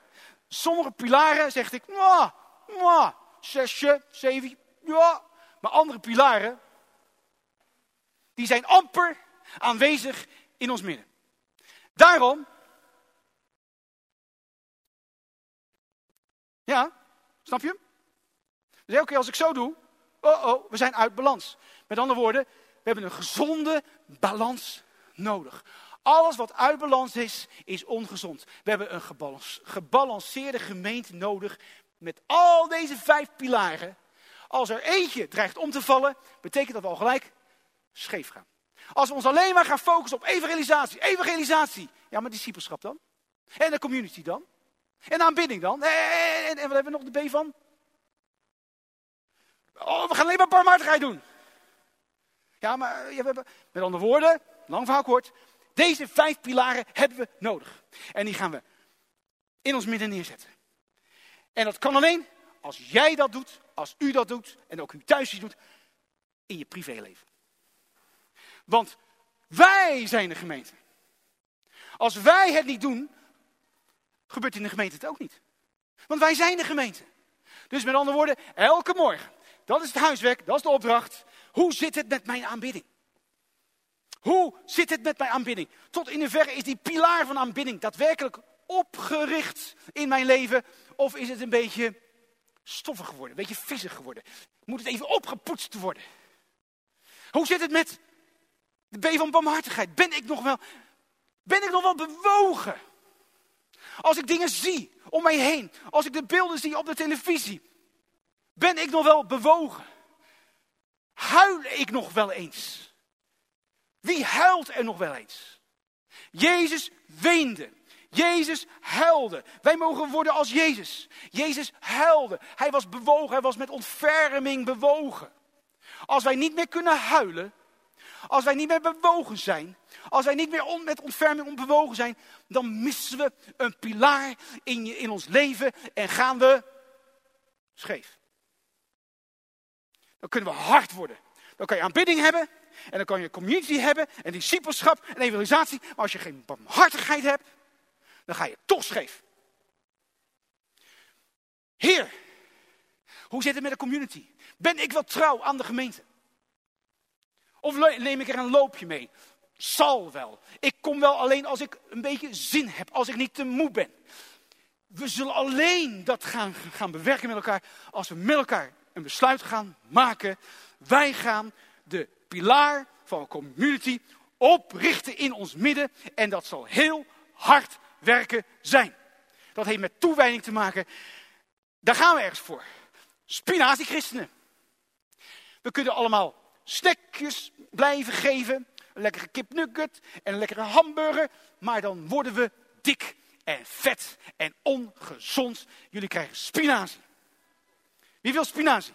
Sommige pilaren zeg ik, mwah, zesje, zeven, ja. Maar andere pilaren, die zijn amper aanwezig in ons midden. Daarom, ja, snap je? Dus elke keer als ik zo doe, oh oh, we zijn uit balans. Met andere woorden, we hebben een gezonde balans nodig. Alles wat uit balans is, is ongezond. We hebben een gebalanceerde gemeente nodig met al deze vijf pilaren. Als er eentje dreigt om te vallen, betekent dat we al gelijk scheef gaan. Als we ons alleen maar gaan focussen op evangelisatie, evangelisatie. Ja, maar discipelschap dan? En de community dan? En aanbidding dan? En, en, wat hebben we nog de B van? Oh, we gaan alleen maar barmhartigheid doen. Ja, maar we hebben, met andere woorden, lang verhaal kort. Deze vijf pilaren hebben we nodig. En die gaan we in ons midden neerzetten. En dat kan alleen als jij dat doet, als u dat doet en ook u thuis doet, in je privéleven. Want wij zijn de gemeente. Als wij het niet doen, gebeurt in de gemeente het ook niet. Want wij zijn de gemeente. Dus met andere woorden, elke morgen, dat is het huiswerk, dat is de opdracht. Hoe zit het met mijn aanbidding? Hoe zit het met mijn aanbidding? Tot in hoeverre is die pilaar van aanbidding daadwerkelijk opgericht in mijn leven? Of is het een beetje stoffig geworden, een beetje viezig geworden? Moet het even opgepoetst worden? Hoe zit het met de B van barmhartigheid? Ben ik nog wel, ben ik nog wel bewogen? Als ik dingen zie om mij heen, als ik de beelden zie op de televisie, ben ik nog wel bewogen? Huil ik nog wel eens? Wie huilt er nog wel eens? Jezus weende. Jezus huilde. Wij mogen worden als Jezus. Jezus huilde. Hij was bewogen. Hij was met ontferming bewogen. Als wij niet meer kunnen huilen. Als wij niet meer bewogen zijn. Als wij niet meer met ontferming onbewogen zijn. Dan missen we een pilaar in, in ons leven. En gaan we scheef. Dan kunnen we hard worden. Dan kan je aanbidding hebben. En dan kan je community hebben. En discipelschap en evangelisatie. Maar als je geen barmhartigheid hebt. Dan ga je toch scheef. Heer, hoe zit het met de community? Ben ik wel trouw aan de gemeente? Of neem ik er een loopje mee? Zal wel. Ik kom wel alleen als ik een beetje zin heb, als ik niet te moe ben. We zullen alleen dat gaan, gaan bewerken met elkaar als we met elkaar een besluit gaan maken. Wij gaan de pilaar van een community oprichten in ons midden. En dat zal heel hard werken zijn. Dat heeft met toewijding te maken. Daar gaan we ergens voor. Spinazie-christenen. We kunnen allemaal snackjes blijven geven. Een lekkere kipnugget en een lekkere hamburger. Maar dan worden we dik en vet en ongezond. Jullie krijgen spinazie. Wie wil spinazie?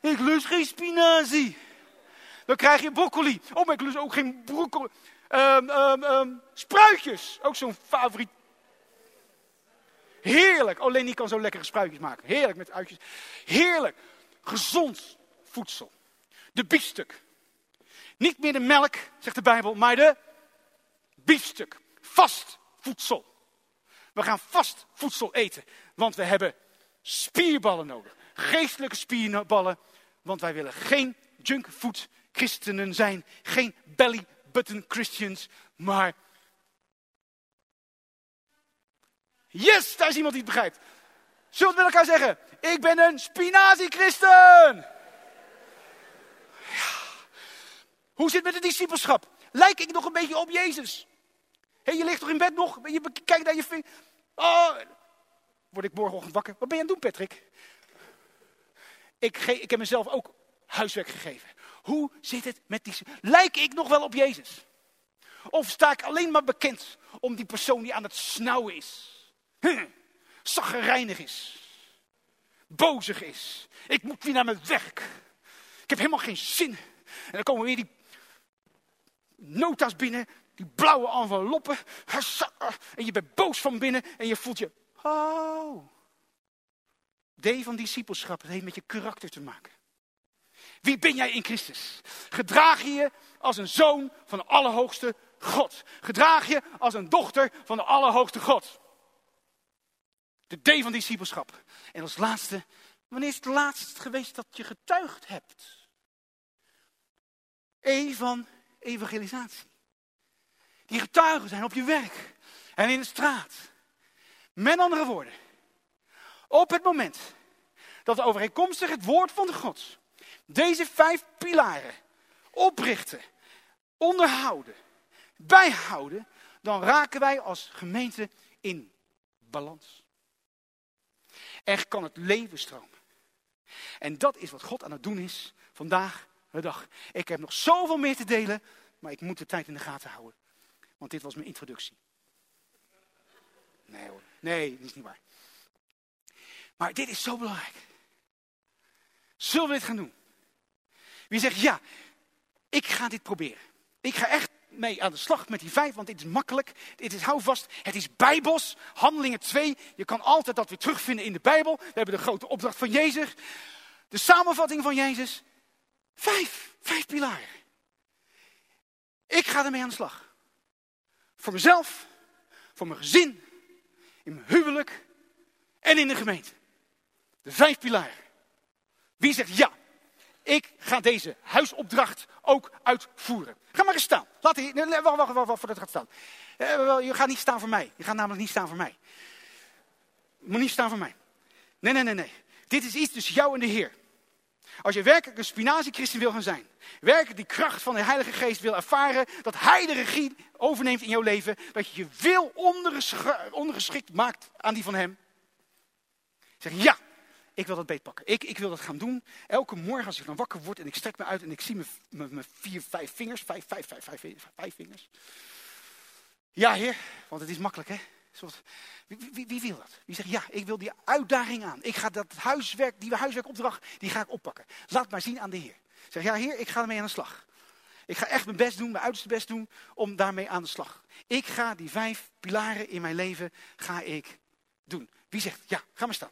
Ik lust geen spinazie. Dan krijg je broccoli. Oh, maar ik lust ook geen broccoli. Um, um, spruitjes. Ook zo'n favoriet. Heerlijk. Oh, Lenny kan zo lekkere spruitjes maken. Heerlijk met uitjes. Heerlijk. Gezond voedsel. De biefstuk. Niet meer de melk, zegt de Bijbel, maar de biefstuk. Vast voedsel. We gaan vast voedsel eten, want we hebben spierballen nodig. Geestelijke spierballen, want wij willen geen junkfood christenen zijn. Geen belly button Christians, maar... Yes, daar is iemand die het begrijpt. Zullen we met elkaar zeggen, ik ben een spinazie-christen. Hoe zit het met het discipelschap? Lijk ik nog een beetje op Jezus? Hey, je ligt toch in bed nog? Je kijkt naar je vinger. Oh, word ik morgenochtend wakker. Wat ben je aan het doen, Patrick? Ik, ik heb mezelf ook huiswerk gegeven. Hoe zit het met die... Lijk ik nog wel op Jezus? Of sta ik alleen maar bekend om die persoon die aan het snauwen is? Zaggerijnig is. Bozig is. Ik moet weer naar mijn werk. Ik heb helemaal geen zin. En dan komen weer die nota's binnen. Die blauwe enveloppen. En je bent boos van binnen. En je voelt je... Oh. D van discipelschap. Het heeft met je karakter te maken. Wie ben jij in Christus? Gedraag je je als een zoon van de Allerhoogste God. Gedraag je als een dochter van de Allerhoogste God. De D van discipelschap. En als laatste, wanneer is het laatst geweest dat je getuigd hebt? E van evangelisatie. Die getuigen zijn op je werk en in de straat. Met andere woorden, op het moment dat overeenkomstig het woord van de God deze vijf pilaren oprichten, onderhouden, bijhouden, dan raken wij als gemeente in balans. Er kan het leven stromen. En dat is wat God aan het doen is vandaag dag. Ik heb nog zoveel meer te delen, maar ik moet de tijd in de gaten houden. Want dit was mijn introductie. Nee hoor, nee, dat is niet waar. Maar dit is zo belangrijk. Zullen we dit gaan doen? Wie zegt, ja, ik ga dit proberen. Ik ga echt mee aan de slag met die vijf, want dit is makkelijk. Dit is houvast. Het is bijbels. Handelingen 2. Je kan altijd dat weer terugvinden in de Bijbel. We hebben de grote opdracht van Jezus. De samenvatting van Jezus. Vijf. Vijf pilaren. Ik ga ermee aan de slag. Voor mezelf. Voor mijn gezin. In mijn huwelijk. En in de gemeente. De vijf pilaren. Wie zegt ja? ik ga deze huisopdracht ook uitvoeren. Ga maar eens staan. Laat hier, wacht, wacht, wacht, wacht voordat het gaat staan. Uh, je gaat niet staan voor mij. Je gaat namelijk niet staan voor mij. Je moet niet staan voor mij. Nee, nee, nee, nee. Dit is iets tussen jou en de Heer. Als je werkelijk een spinazie-christen wil gaan zijn, werkelijk die kracht van de Heilige Geest wil ervaren, dat Hij de regie overneemt in jouw leven, dat je je wil ondergeschikt maakt aan die van Hem. Zeg ja, ik wil dat beetpakken. Ik, ik wil dat gaan doen. Elke morgen als ik dan wakker word en ik strek me uit en ik zie mijn, vier, vijf vingers, vijf, vijf, vijf, vijf, vijf vingers. Ja, Heer, want het is makkelijk, hè? Wie, wie, wie, wil dat? Wie zegt, ja, ik wil die uitdaging aan. Ik ga dat huiswerk, die huiswerkopdracht, die ga ik oppakken. Laat maar zien aan de Heer. Zeg, ja Heer, ik ga ermee aan de slag. Ik ga echt mijn best doen, mijn uiterste best doen, om daarmee aan de slag. Ik ga die vijf pilaren in mijn leven, ga ik doen. Wie zegt, ja, ga maar staan.